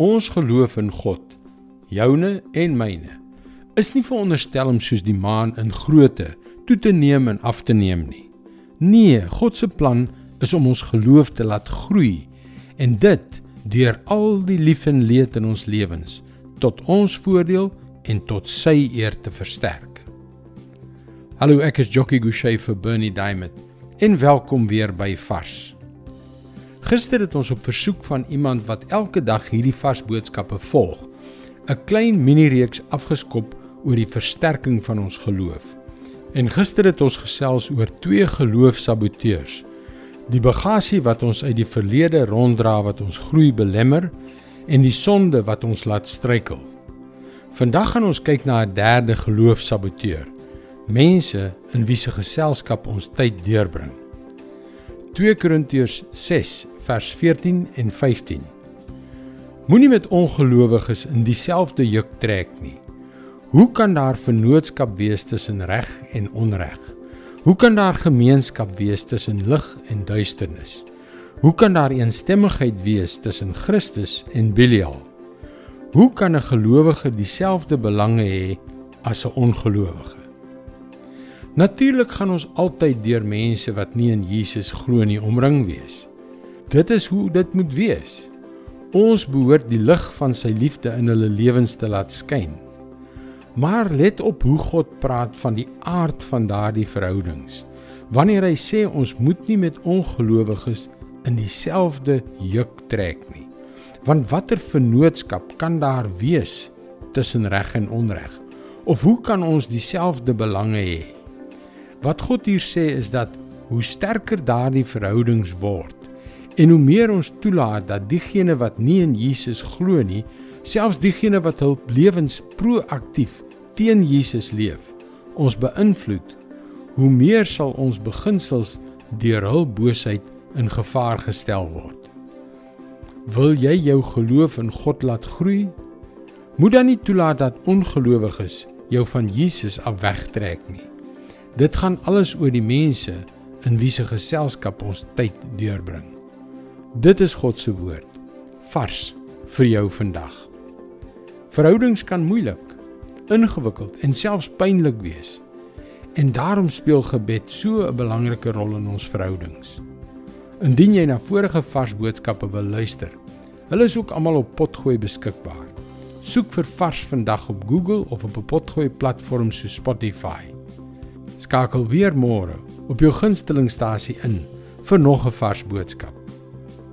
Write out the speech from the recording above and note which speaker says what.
Speaker 1: Ons geloof in God, joune en myne, is nie veronderstel om soos die maan in grootte toe te neem en af te neem nie. Nee, God se plan is om ons geloof te laat groei en dit deur al die lief en leed in ons lewens tot ons voordeel en tot sy eer te versterk. Hallo, ek is Jockey Gouchee vir Bernie Diamond en welkom weer by Vars. Gister het ons op versoek van iemand wat elke dag hierdie vars boodskappe volg, 'n klein mini-reeks afgeskop oor die versterking van ons geloof. En gister het ons gesels oor twee geloofsaboteurs. Die bagasie wat ons uit die verlede ronddra wat ons groei belemmer en die sonde wat ons laat struikel. Vandag gaan ons kyk na 'n derde geloofsaboteur. Mense in wie se geselskap ons tyd deurbring. 2 Korintiërs 6 vers 14 en 15. Moenie met ongelowiges in dieselfde juk trek nie. Hoe kan daar vennootskap wees tussen reg en onreg? Hoe kan daar gemeenskap wees tussen lig en duisternis? Hoe kan daar eensstemmigheid wees tussen Christus en Belial? Hoe kan 'n gelowige dieselfde belange hê as 'n ongelowige? Natuurlik gaan ons altyd deur mense wat nie in Jesus glo nie omring wees. Dit is hoe dit moet wees. Ons behoort die lig van sy liefde in hulle lewens te laat skyn. Maar let op hoe God praat van die aard van daardie verhoudings. Wanneer hy sê ons moet nie met ongelowiges in dieselfde juk trek nie. Want watter vennootskap kan daar wees tussen reg en onreg? Of hoe kan ons dieselfde belange hê? Wat God hier sê is dat hoe sterker daardie verhoudings word, En hoe meer ons toelaat dat diegene wat nie in Jesus glo nie, selfs diegene wat hul lewens proaktief teen Jesus leef, ons beïnvloed, hoe meer sal ons beginsels deur hul boosheid in gevaar gestel word. Wil jy jou geloof in God laat groei? Moet dan nie toelaat dat ongelowiges jou van Jesus af wegtrek nie. Dit gaan alles oor die mense in wie se geselskap ons tyd deurbring. Dit is God se woord vars vir jou vandag. Verhoudings kan moeilik, ingewikkeld en selfs pynlik wees. En daarom speel gebed so 'n belangrike rol in ons verhoudings. Indien jy na vorige vars boodskappe wil luister, hulle is ook almal op Potgooi beskikbaar. Soek vir Vars vandag op Google of op 'n Potgooi platform so Spotify. Skakel weer môre op jou gunstelingstasie in vir nog 'n vars boodskap.